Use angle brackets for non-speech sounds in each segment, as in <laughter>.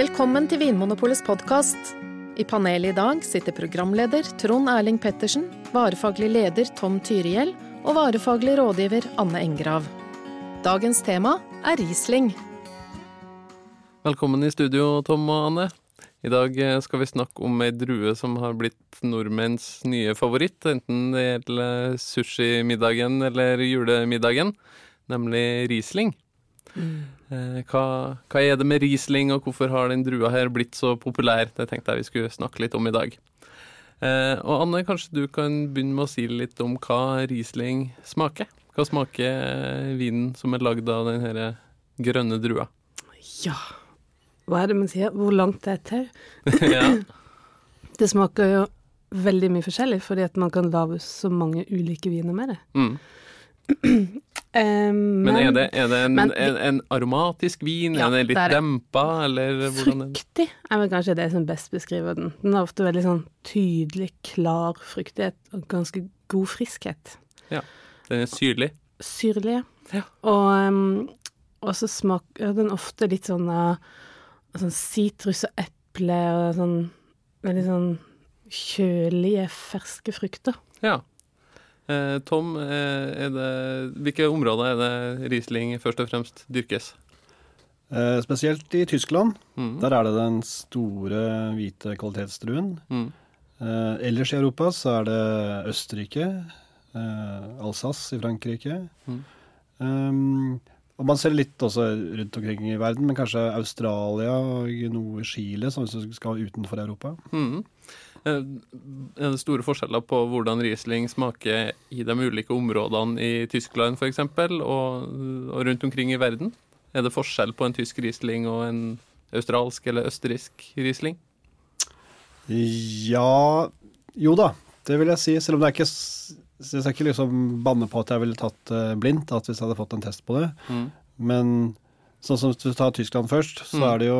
Velkommen til Vinmonopolets podkast. I panelet i dag sitter programleder Trond Erling Pettersen, varefaglig leder Tom Tyrihjell og varefaglig rådgiver Anne Engrav. Dagens tema er Riesling. Velkommen i studio, Tom og Anne. I dag eh, skal vi snakke om ei drue som har blitt nordmenns nye favoritt, enten det gjelder sushimiddagen eller julemiddagen, nemlig Riesling. Eh, Hva, hva er det med Riesling, og hvorfor har den drua her blitt så populær? Det tenkte jeg vi skulle snakke litt om i dag. Eh, og Anne, kanskje du kan begynne med å si litt om hva Riesling smaker? Hva smaker eh, vinen som er lagd av den her grønne drua? Ja, hva er det man sier? Hvor langt er til? <laughs> ja. <laughs> Det smaker jo veldig mye forskjellig, fordi at man kan lage så mange ulike viner med det. Mm. <clears throat> Eh, Men er det, er det en, men- en, en aromatisk vin? Ja, er den litt det er dempa, eller hvordan? Fruktig er vel kanskje det som best beskriver den. Den har ofte veldig sånn tydelig, klar fruktighet og ganske god friskhet. Ja. Den er syrlig. Syrlig, Ja. Og, um, så smaker den ofte litt sånn av sånn sitrus og eple og sånn veldig sånn kjølige, ferske frukter. Ja. Eh, Tom, eh, det, hvilke områder er det Riesling først og fremst dyrkes? Eh, spesielt i Tyskland. Mm. Der er det den store hvite kvalitetsdruen. Mm. Eh, ellers i Europa så er det Østerrike, eh, Alsace i Frankrike. Mm. Um, og man ser litt også rundt omkring i verden, men kanskje Australia og noe Chile, som hvis du skal utenfor Europa. Mm. Eh, Er det store forskjeller på hvordan Riesling smaker i de ulike områdene i Tyskland f.eks., og, og rundt omkring i verden? Er det forskjell på en tysk Riesling og en australsk eller østerriksk Riesling? Ja Jo da, det vil jeg si. Selv om det er ikke Jeg skal ikke liksom banne på at jeg ville tatt blindt, at hvis jeg hadde fått en test på det. Mm. Men sånn som du tar Tyskland først, så Mm. er det jo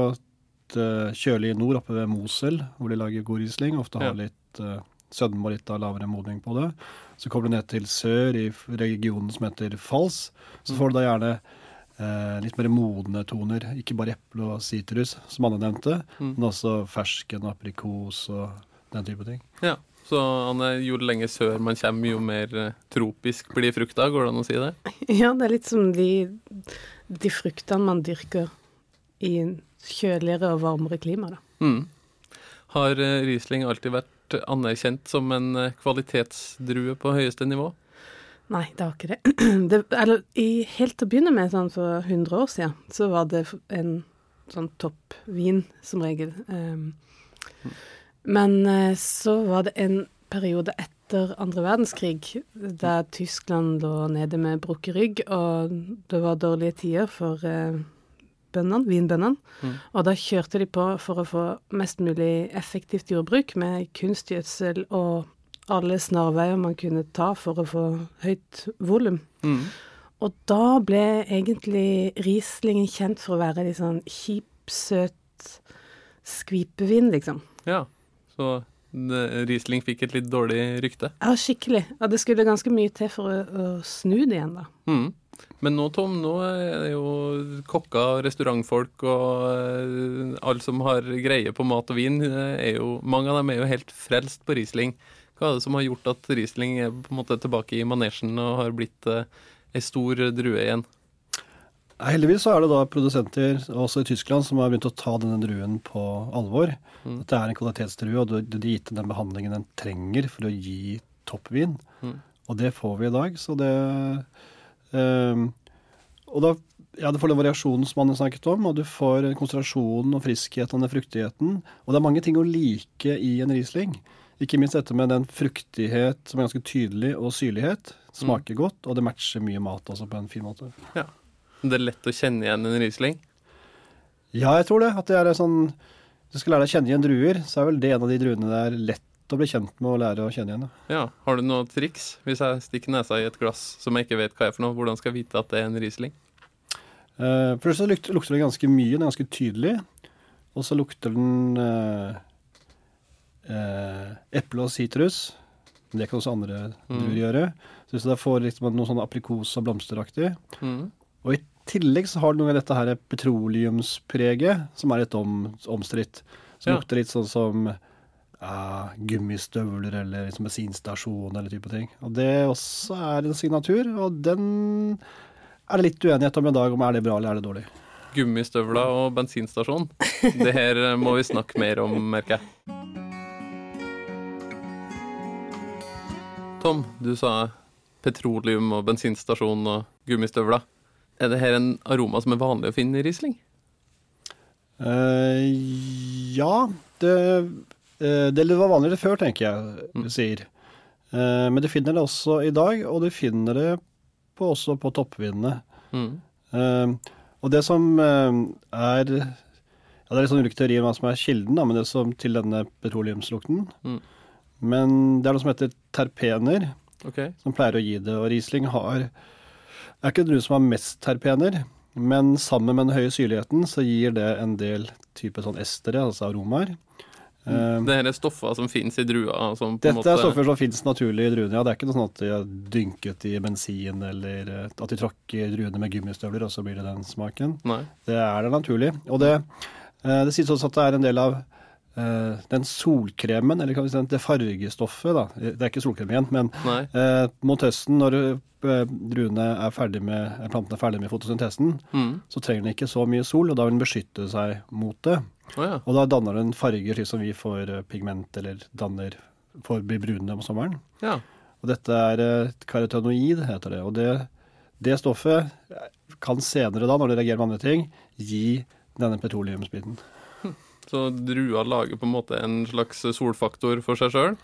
et uh, kjølig nord oppe ved Mosel, hvor de lager god Riesling. Ofte har Ja. litt uh, sødme og litt av lavere modning på det. Så kommer du ned til sør, i regionen som heter Fals. Så får du da gjerne eh, litt mer modne toner. Ikke bare eple og sitrus, som Anne nevnte, Mm. men også fersken, aprikos og den type ting. Ja. Så Anne, jo lenger sør man kommer, jo mer eh, tropisk blir frukta, går det an å si det? <laughs> Ja, det er litt som de, de fruktene man dyrker i kjøligere og varmere klima, da. Mm. Har eh, Riesling alltid vært anerkjent som en eh, kvalitetsdrue på høyeste nivå? Nei, det har ikke det. <clears throat> det eller, i, helt til å begynne med, sånn for 100 år siden, så var det en sånn toppvin, som regel. Um, men eh, så var det en periode etter andre verdenskrig der Tyskland lå nede med brukket rygg, og det var dårlige tider for eh, bøndene, vinbøndene. Mm. Og da kjørte de på for å få mest mulig effektivt jordbruk med kunstgjødsel og alle snarveier man kunne ta for å få høyt volum. Mm. Og da ble egentlig Rieslingen kjent for å være litt sånn kjip, søt skvipevin, liksom. Ja, så Riesling fikk et litt dårlig rykte. Ja, skikkelig. Ja, det skulle ganske mye til for å, å snu det igjen, da. Mm. Men nå, Tom, nå er det jo kokker, restaurantfolk og eh, alle som har greie på mat og vin, eh, er jo, mange av dem er jo helt frelst på Riesling. Hva er det som har gjort at Riesling er på en måte tilbake i manesjen og har blitt eh, ei stor drue igjen? Heldigvis så er det da produsenter også i Tyskland som har begynt å ta denne druen på alvor. Mm. Dette det er en kvalitetsdrue, og de er gitt den behandlingen den trenger for å gi toppvin. Mm. Og det får vi i dag, så det Og da ja, du får den variasjonen som man har snakket om, og du får konsentrasjonen og friskheten og den fruktigheten. Og det er mange ting å like i en Riesling. Ikke minst dette med den fruktighet som er ganske tydelig, og syrlighet. Smaker godt, og det matcher mye mat også på en fin måte. Ja. Det er lett å kjenne igjen en Riesling. Ja, jeg tror det. At det er sånn Hvis du skal lære deg å kjenne igjen druer, så er vel det en av de druene det er lett å bli kjent med og lære å kjenne igjen. da. Ja, Har du noe triks? Hvis jeg stikker nesa i et glass som jeg ikke vet hva er for noe, hvordan skal jeg vite at det er en Riesling? Eh, det så lukter, lukter det ganske mye, den er ganske tydelig. Og så lukter den eh, eh, eple og sitrus. Det kan også andre Mm. gjøre. Så hvis du får liksom noe sånn aprikos og blomsteraktig, Mm. Og i tillegg så har det noe med dette her petroleumspreget, som er litt om, omstridt. Som Ja. lukter litt sånn som ja, gummistøvler eller liksom bensinstasjon eller type ting. Og det også er en signatur, og den er det litt uenighet om i dag, om er det bra eller er det dårlig. Gummistøvler og bensinstasjon. <laughs> Det her må vi snakke mer om, merker jeg. Tom, du sa petroleum og bensinstasjon og gummistøvler. Er det her en aroma som er vanlig å finne i Riesling? Uh, ja, det, det var vanligere før, tenker jeg, du sier. Eh, men du finner det også i dag, og du finner det på, også på toppvindene. Mm. Eh, og det som eh, er ja, Det er litt sånn ulike teorier om hva som er kilden da, men det som til denne petroleumslukten. Mm. Men det er noe som heter terpener, okay. som pleier å gi det. Og Riesling har Det er ikke drue som har mest terpener, men sammen med den høye syrligheten så gir det en del type sånn estere, altså aromaer. Eh, Det her er stoffer som finnes i på dette måte, er stoffer som fins naturlig i druene. Ja, det er ikke noe sånn at de har dynket i bensin, eller eh, at de tråkker druene med gummistøvler, og så blir det den smaken. Nei. Det er det naturlig. Og det, eh, det sies også at det er en del av eh, den solkremen, eller kan vi si det fargestoffet, da. Det er ikke solkrem igjen, men eh, mot høsten når druene er ferdig med, plantene er ferdig med fotosyntesen, Mm. så trenger den ikke så mye sol, og da vil den beskytte seg mot det. Å ja. Og da danner den farger slik som vi får eh, pigment, eller danner får bli brune om sommeren. ja. Og dette er eh, et karotenoid, heter det. Og det, det stoffet kan senere da, når det reagerer med andre ting, gi denne petroleumsbiten. Så drua lager på en måte en slags solfaktor for seg sjøl.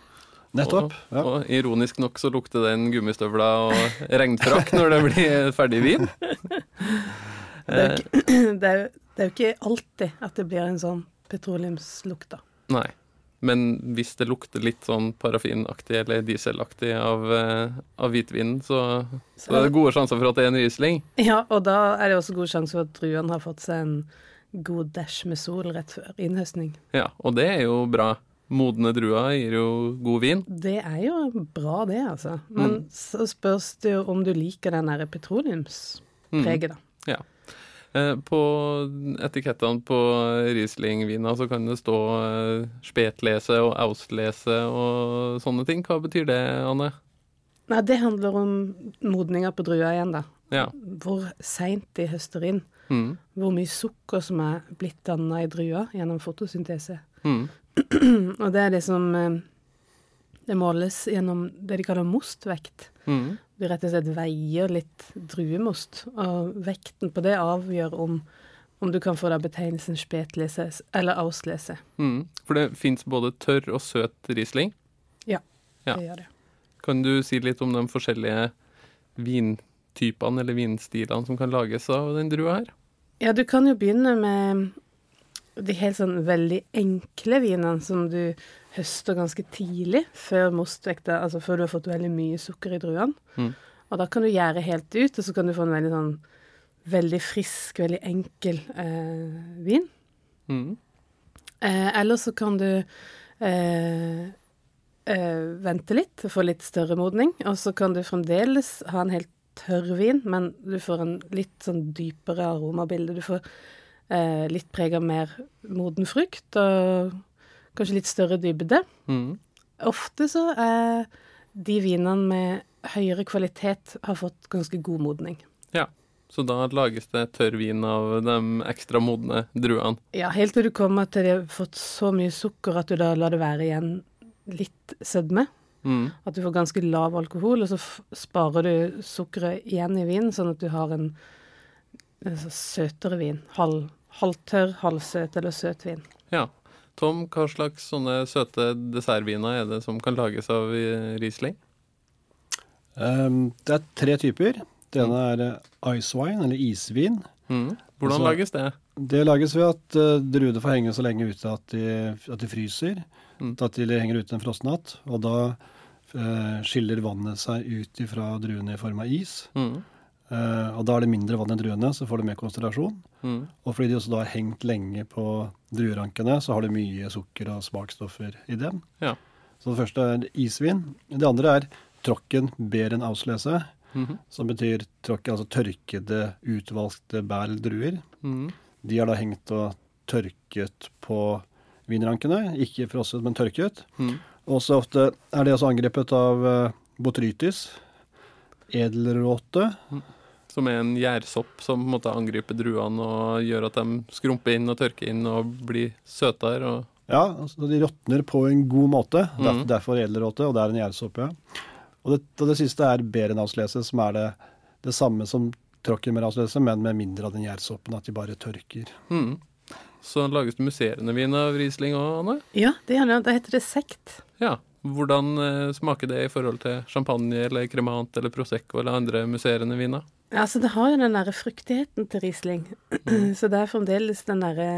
Nettopp. Ja. og ironisk nok så lukter det en gummistøvler og regnfrakk når det blir ferdig vin. <laughs> Det er, jo ikke, <clears throat> det, er, jo- det er jo ikke alltid at det blir en sånn petroleumslukt, da. Nei. Men hvis det lukter litt sånn parafinaktig eller dieselaktig av, eh, av hvitvinen, så, så er det gode sjanser for at det er en Riesling. Ja, og da er det også god sjanse for at druene har fått seg en god dash med sol rett før innhøstning. Ja, og det er jo bra. Modne druer gir jo god vin. Det er jo bra, det, altså. Men så spørs det jo om du liker den derre petroleumspreget, da. Ja. Eh, På etikettene på Riesling-vina så kan det stå eh, spetlese og austlese og sånne ting. Hva betyr det, Anne? Nei, det handler om modninga på drua igjen, da. Ja. Hvor seint de høster inn. Mm. Hvor mye sukker som er blitt danna i drua gjennom fotosyntese. Mm. Og det er det som Det måles gjennom det de kaller mostvekt. Mm. Du rett og slett veier litt druemost, og vekten på det avgjør om, om du kan få da betegnelsen spetlese eller auslese. Mm. For det fins både tørr og søt Riesling. Ja. Det gjør det. Kan du si litt om de forskjellige vintypene eller vinstilene som kan lages av den drua her? Ja, du kan jo begynne med de helt sånn veldig enkle vinene som du høster ganske tidlig, før mostvekta, altså før du har fått veldig mye sukker i druene. Mm. Og da kan du gjære helt ut, og så kan du få en veldig sånn veldig frisk, veldig enkel eh, vin. Mm. Eh, eller så kan du eh, eh, vente litt få litt større modning, og så kan du fremdeles ha en helt tørr vin, men du får en litt sånn dypere aromabilde. Du får eh, litt preg av mer moden frukt, og kanskje litt større dybde. Mm. Ofte så er de vinene med høyere kvalitet har fått ganske god modning. Ja. Så da lages det tørr vin av de ekstra modne druene. Ja, helt til du kommer til de har fått så mye sukker at du da lar det være igjen litt sødme. Mm. At du får ganske lav alkohol, og så sparer du sukkeret igjen i vinen, sånn at du har en, en søtere vin. Halv, halvtørr, halvsøt eller søt vin. Ja. Tom, hva slags sånne søte dessertviner er det som kan lages av Riesling? Um, det er tre typer. Det ene er eh, ice wine, eller isvin. Mm. Hvordan Altså- lages det? Det lages ved at uh, druene får henge så lenge ute at de, at de fryser. Mm. At de henger ute en frostnatt. Og da uh, skiller vannet seg ut fra druene i form av is. Mm. Eh, og da er det mindre vann i druene, så får du mer konsentrasjon. Mm. Og fordi de også da har hengt lenge på druerankene, så har du mye sukker og smaksstoffer i dem. Ja. Så det første er isvin. Det andre er Trocken bæren Auslese. -hmm. som betyr tråkken, altså tørkede, utvalgte bær eller druer. Mm. De har da hengt og tørket på vinrankene. Ikke frosset, men tørket. Og så ofte er det også angrepet av eh, botrytis, edelråte. Som er en gjærsopp som på en måte angriper druene og gjør at de skrumper inn og tørker inn og blir søtere. Og, Ja, altså de råtner på en god måte. Derfor, Mhm. derfor edelråte, og det er en gjærsopp, ja. Og det, og det siste er berenavslese, som er det, det samme som tråkkemeravslese, men med mindre av den gjærsoppen, at de bare tørker. Mm. Så lages det musserende vin av Riesling òg, Anne? Ja, det, gjør det. da heter det sekt. Ja. Hvordan eh, smaker det i forhold til champagne eller cremant eller prosecco eller andre musserende viner? Ja, altså det har jo den derre fruktigheten til Riesling. <clears throat> Så det er fremdeles den derre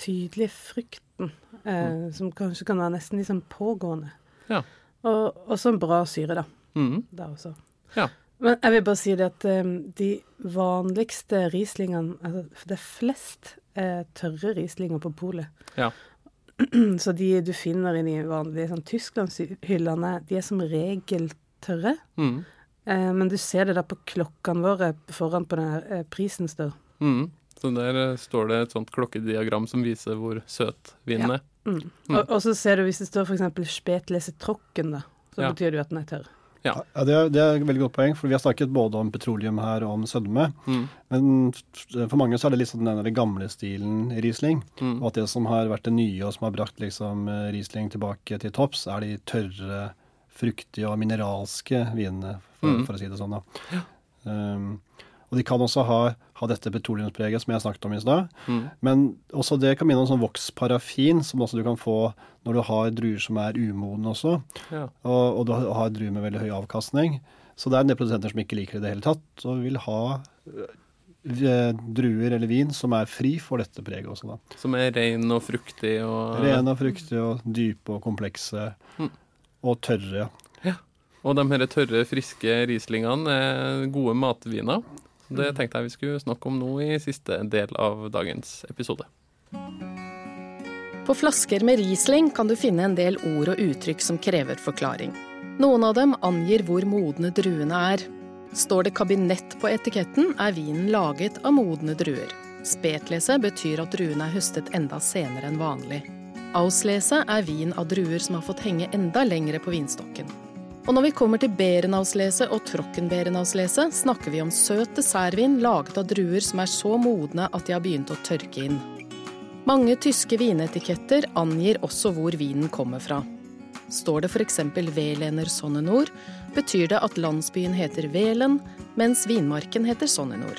tydelige frukten eh, som kanskje kan være nesten liksom pågående. Ja. Og også en bra syre, da. Mhm. da også. Ja. Men jeg vil bare si det at eh, de vanligste Rieslingene altså, det er flest eh, tørre Rieslinger på polet. Ja. <clears throat> Så de du finner i de vanlige sånn Tysklandshyllene, de er som regel tørre. Mhm. Eh, men du ser det da på klokkene våre foran på den eh, prisen står. Mm. Så der eh, står det et sånt klokkediagram som viser hvor søt vinen Ja. er. Mm. Mm. Og, og så ser du hvis det står f.eks. Spetlese Trocken, da, så Ja. betyr det jo at den er tørr. Ja. Ja, det, er, det er et veldig godt poeng, for vi har snakket både om petroleum her og om sødme. Mhm. Men for mange så er det liksom den gamle stilen Riesling. Mhm. Og at det som har vært det nye, og som har brakt liksom eh, Riesling tilbake til topps, er de tørre, fruktige og mineralske vinene, for, mm. for å si det sånn. da. Um, og de kan også ha, ha dette petroleumspreget som jeg snakket om i stad. Mm. Men også det kan minne om sånn voksparafin, som også du kan få når du har druer som er umodne også. Ja. Og, og du har druer med veldig høy avkastning. Så det er en del produsenter som ikke liker det i det hele tatt, og vil ha eh, druer eller vin som er fri for dette preget også, da. Som er ren og fruktig og Ren og fruktig og dype og komplekse. Mm. Og tørre. Og de her tørre, friske Rieslingene er gode matviner. Det tenkte jeg vi skulle snakke om nå i siste del av dagens episode. På flasker med Riesling kan du finne en del ord og uttrykk som krever forklaring. Noen av dem angir hvor modne druene er. Står det kabinett på etiketten, er vinen laget av modne druer. Spetlese betyr at druene er høstet enda senere enn vanlig. Auslese er vin av druer som har fått henge enda lengre på vinstokken. Og når vi kommer til Berenauslese og Trockenberenauslese, snakker vi om søt dessertvin laget av druer som er så modne at de har begynt å tørke inn. Mange tyske vinetiketter angir også hvor vinen kommer fra. Står det f.eks. Velener Sonnenor, betyr det at landsbyen heter Velen, mens vinmarken heter Sonnenor.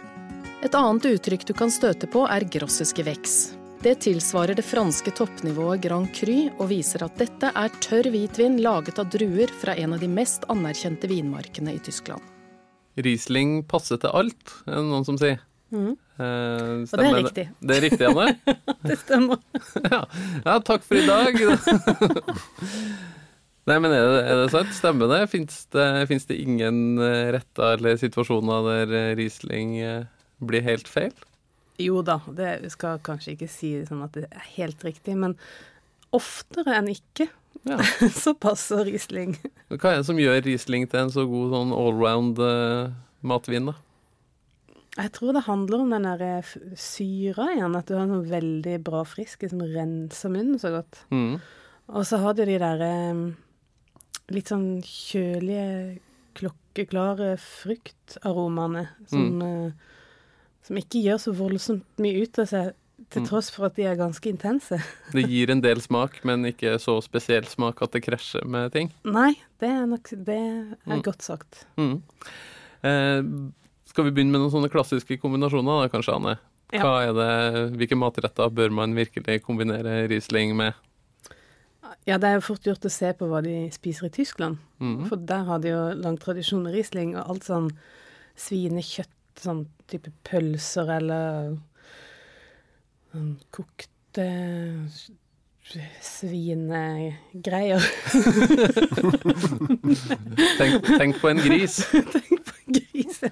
Et annet uttrykk du kan støte på, er grossiske vex. Det tilsvarer det franske toppnivået Grand Cru og viser at dette er tørr hvitvin laget av druer fra en av de mest anerkjente vinmarkene i Tyskland. Riesling passer til alt, er det noen som sier. Mm. Eh, Og det er riktig. Det er riktig, Anne? <laughs> Det stemmer. <laughs> ja. ja, takk for i dag. <laughs> Nei, men er det, er det sant? Stemmer det? Fins det, det ingen eh, retter eller situasjoner der eh, Riesling blir helt feil? Jo da, det vi skal kanskje ikke si sånn at det er helt riktig, men oftere enn ikke Ja. <laughs> så passer Riesling. Hva er det som gjør Riesling til en så god sånn allround eh, matvin, da? Jeg tror det handler om den der eh, syra igjen, at du har noe veldig bra friske som renser munnen så godt. Mm. Og så har du de der eh, litt sånn kjølige, klokkeklare fruktaromaene som, eh, som ikke gjør så voldsomt mye ut av seg, til Mm. tross for at de er ganske intense. <laughs> Det gir en del smak, men ikke så spesiell smak at det krasjer med ting. Nei, det er nok Det er Mm. godt sagt. Mm. Eh, skal vi begynne med noen sånne klassiske kombinasjoner, da, kanskje, Anne? Ja. Hva er det, hvilke matretter bør man virkelig kombinere Riesling med? Ja, det er jo fort gjort å se på hva de spiser i Tyskland. Mm. For der har de jo lang tradisjon med Riesling, og alt sånn svinekjøtt, sånn type pølser eller sånn kokte svinegreier. Tenk, tenk på en gris. <laughs> Gris, ja.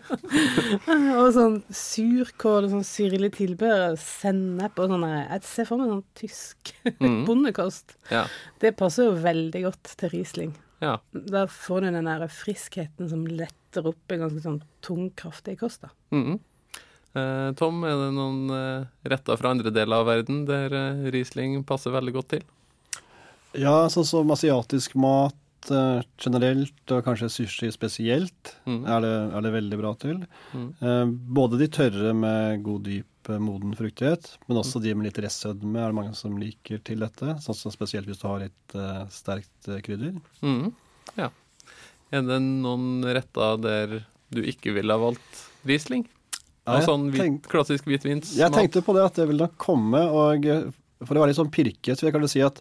Og sånn surkål og sånn syrlig tilbehør, sennep og sånn. Jeg ser for meg sånn tysk <laughs> Mm. bondekost. Ja. Det passer jo veldig godt til Riesling. ja. Da får du den der friskheten som lett setter opp en ganske sånn tungkraftig kost. da. Mhm. Eh, Tom, er det noen eh, retter fra andre deler av verden der eh, Riesling passer veldig godt til? Ja, sånn som asiatisk mat eh, generelt, og kanskje sushi spesielt, mm. er, det, er det veldig bra til. Mm. Eh, både de tørre med god, dyp, eh, moden fruktighet, men også de med litt restsødme er det mange som liker til dette. Sånn som spesielt hvis du har litt eh, sterkt eh, krydder. Mhm. Ja. Er det noen retter der du ikke ville ha valgt Riesling? Ja, sånn hvit, tenk- klassisk hvitvinsmat? Jeg tenkte på det at det ville nok komme, og for å være litt sånn pirket, så jeg kanskje si at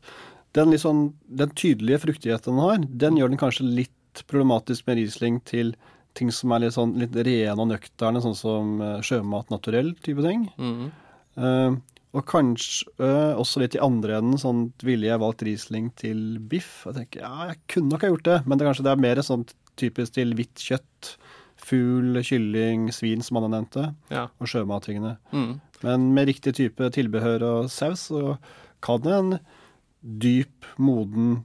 den, sånn, den tydelige fruktigheten den har, den gjør den kanskje litt problematisk med Riesling til ting som er litt sånn litt rene og nøkterne, sånn som eh, sjømat naturell type ting. Mhm. Eh, og kanskje eh, også litt i andre enden, sånn ville jeg valgt Riesling til biff. Jeg tenker, ja, jeg kunne nok ha gjort det, men det, kanskje det er mer sånn typisk til hvitt kjøtt. Fugl, kylling, svin, som Anne nevnte, Ja. og sjømattingene. Mm. Men med riktig type tilbehør og saus, så kan en dyp, moden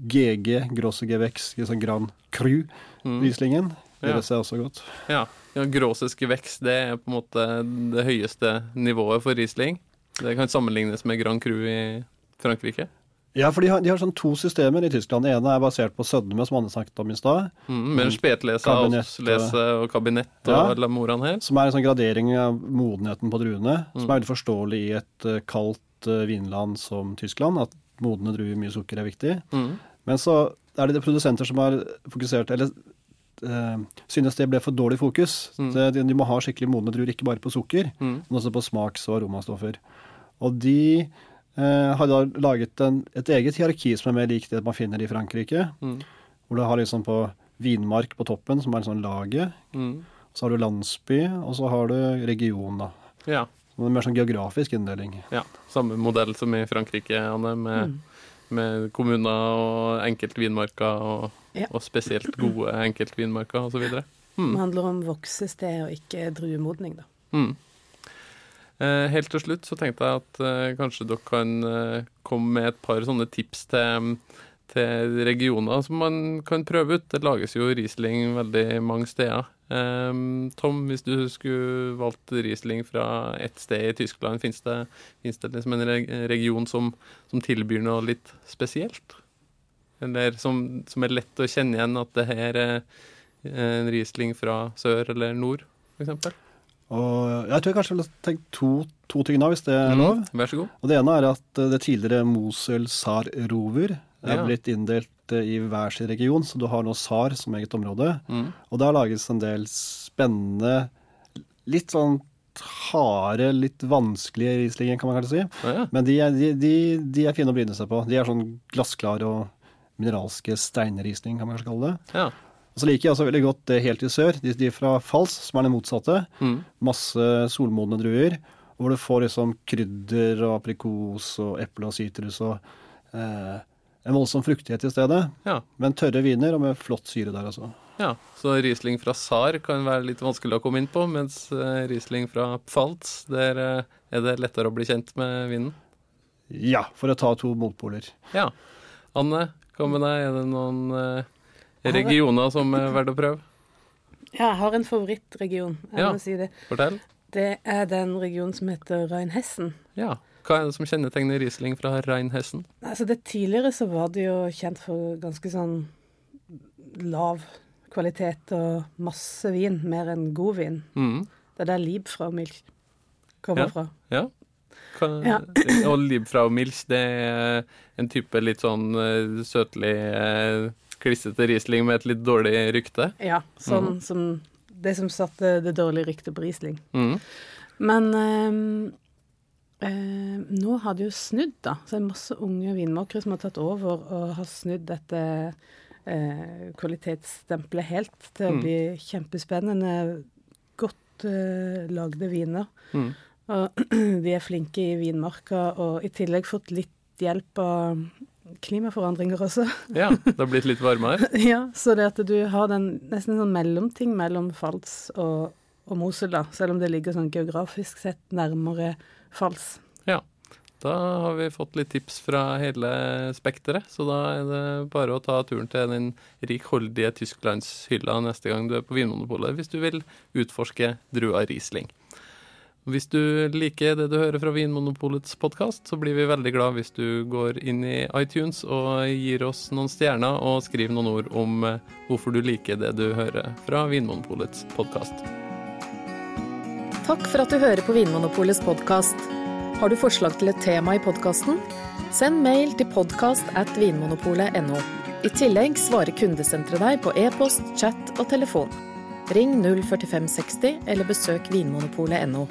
GG, Grosse Gevex, sånn Grand Cru, mm. Rieslingen, Ja. det seg også godt. Ja. ja Grosses vekst det er på en måte det høyeste nivået for Riesling. Det kan sammenlignes med Grand Cru i Frankrike. Ja, for de har, de har sånn to systemer i Tyskland. Det ene er basert på sødme, som Anne snakket om i stad. Mm, med spetlese, Kabinett, avlese og kabinett og Ja. moran her. Som er en sånn gradering av modenheten på druene. Som Mm. er veldig forståelig i et uh, kaldt uh, vinland som Tyskland. At modne druer, mye sukker, er viktig. Mm. Men så er det de produsenter som har fokusert Eller uh, synes det ble for dårlig fokus. Mm. De, de må ha skikkelig modne druer, ikke bare på sukker, Mm. men også på smaks- og aromastoffer. Og de eh, har da laget en, et eget hierarki som er mer lik det man finner i Frankrike. Mm. Hvor du har liksom på vinmark på toppen, som er en sånn lage. Mm. Så har du landsby, og så har du region, da. Ja. Det er mer sånn geografisk inndeling. ja. Samme modell som i Frankrike, Anne, med, Mm. med kommuner og enkeltvinmarker og, Ja. og spesielt gode enkeltvinmarker osv. Det Mm. handler om voksested og ikke druemodning, da. Mm. Eh, helt til slutt så tenkte jeg at eh, kanskje dere kan eh, komme med et par sånne tips til, til regioner som man kan prøve ut. Det lages jo Riesling veldig mange steder. Tom, hvis du skulle valgt Riesling fra ett sted i Tyskland, fins det, det liksom en region som, som tilbyr noe litt spesielt? Eller som, som er lett å kjenne igjen at det her er en Riesling fra sør eller nord, f.eks.? Og jeg tror jeg kanskje ville tenkt to, to ting da, hvis det er lov. Mm, vær så god. Og Det ene er at eh, det tidligere Mosul Sar Rover er Ja. blitt inndelt eh, i hver sin region, så du har nå Sar som eget område. Mm. Og der lages en del spennende, litt sånn harde, litt vanskelige Rieslinger, kan man kanskje si. Ja, ja. Men de er, de, de, de er fine å bryne seg på. De er sånn glassklare og mineralske steinrisling, kan man kanskje kalle det. ja. Og så liker jeg også veldig godt det helt i sør, de, de fra Fals, som er det motsatte. Mm. Masse solmodne druer, hvor du får liksom krydder og aprikos og eple og sitrus og eh, en voldsom fruktighet i stedet. Ja. Men tørre viner og med flott syre der altså. ja. Så Riesling fra Sar kan være litt vanskelig å komme inn på, mens eh, Riesling fra Pfalz, der eh, er det lettere å bli kjent med vinen. Ja, for å ta to motpoler. Ja. Anne, hva med deg? Er det noen eh, regioner som er verdt å prøve? Ja, jeg har en favorittregion, jeg Ja. må si det. Fortell. Det er den regionen som heter Rheinhessen. Ja. Hva er det som kjennetegner Riesling fra Rheinhessen? Altså det Tidligere så var det jo kjent for ganske sånn lav kvalitet og masse vin, mer enn god vin. Mm. Det er der Liebfraumilch fra Milch kommer Ja. fra. Ja. Hva, Ja. og Liebfraumilch, det er en type litt sånn eh, søtlig, eh, klissete Riesling med et litt dårlig rykte. Ja, sånn mm. som det som satte det dårlige ryktet på Riesling. Mm. Men øh, øh, nå har det jo snudd, da. Så det er masse unge vinmakere som har tatt over og har snudd dette øh, kvalitetsstempelet helt til å Mm. bli kjempespennende, godt eh, lagde viner. Mm. Og <clears throat> de er flinke i vinmarka, og i tillegg fått litt hjelp av klimaforandringer også. <laughs> Ja, det har blitt litt varmere. <laughs> ja, så det at du har den nesten en sånn mellomting mellom Fals og, og Mosel, da, selv om det ligger sånn geografisk sett nærmere Fals. Ja. Da har vi fått litt tips fra hele spekteret, så da er det bare å ta turen til den rikholdige tysklandshylla neste gang du er på Vinmonopolet, hvis du vil utforske drua Riesling. Hvis du liker det du hører fra Vinmonopolets podkast, så blir vi veldig glad hvis du går inn i iTunes og gir oss noen stjerner og skriver noen ord om eh, hvorfor du liker det du hører fra Vinmonopolets podkast. Takk for at du hører på Vinmonopolets podkast. Har du forslag til et tema i podkasten? Send mail til podkast at vinmonopolet.no. I tillegg svarer kundesenteret deg på e-post, chat og telefon. Ring 04560 eller besøk vinmonopolet.no.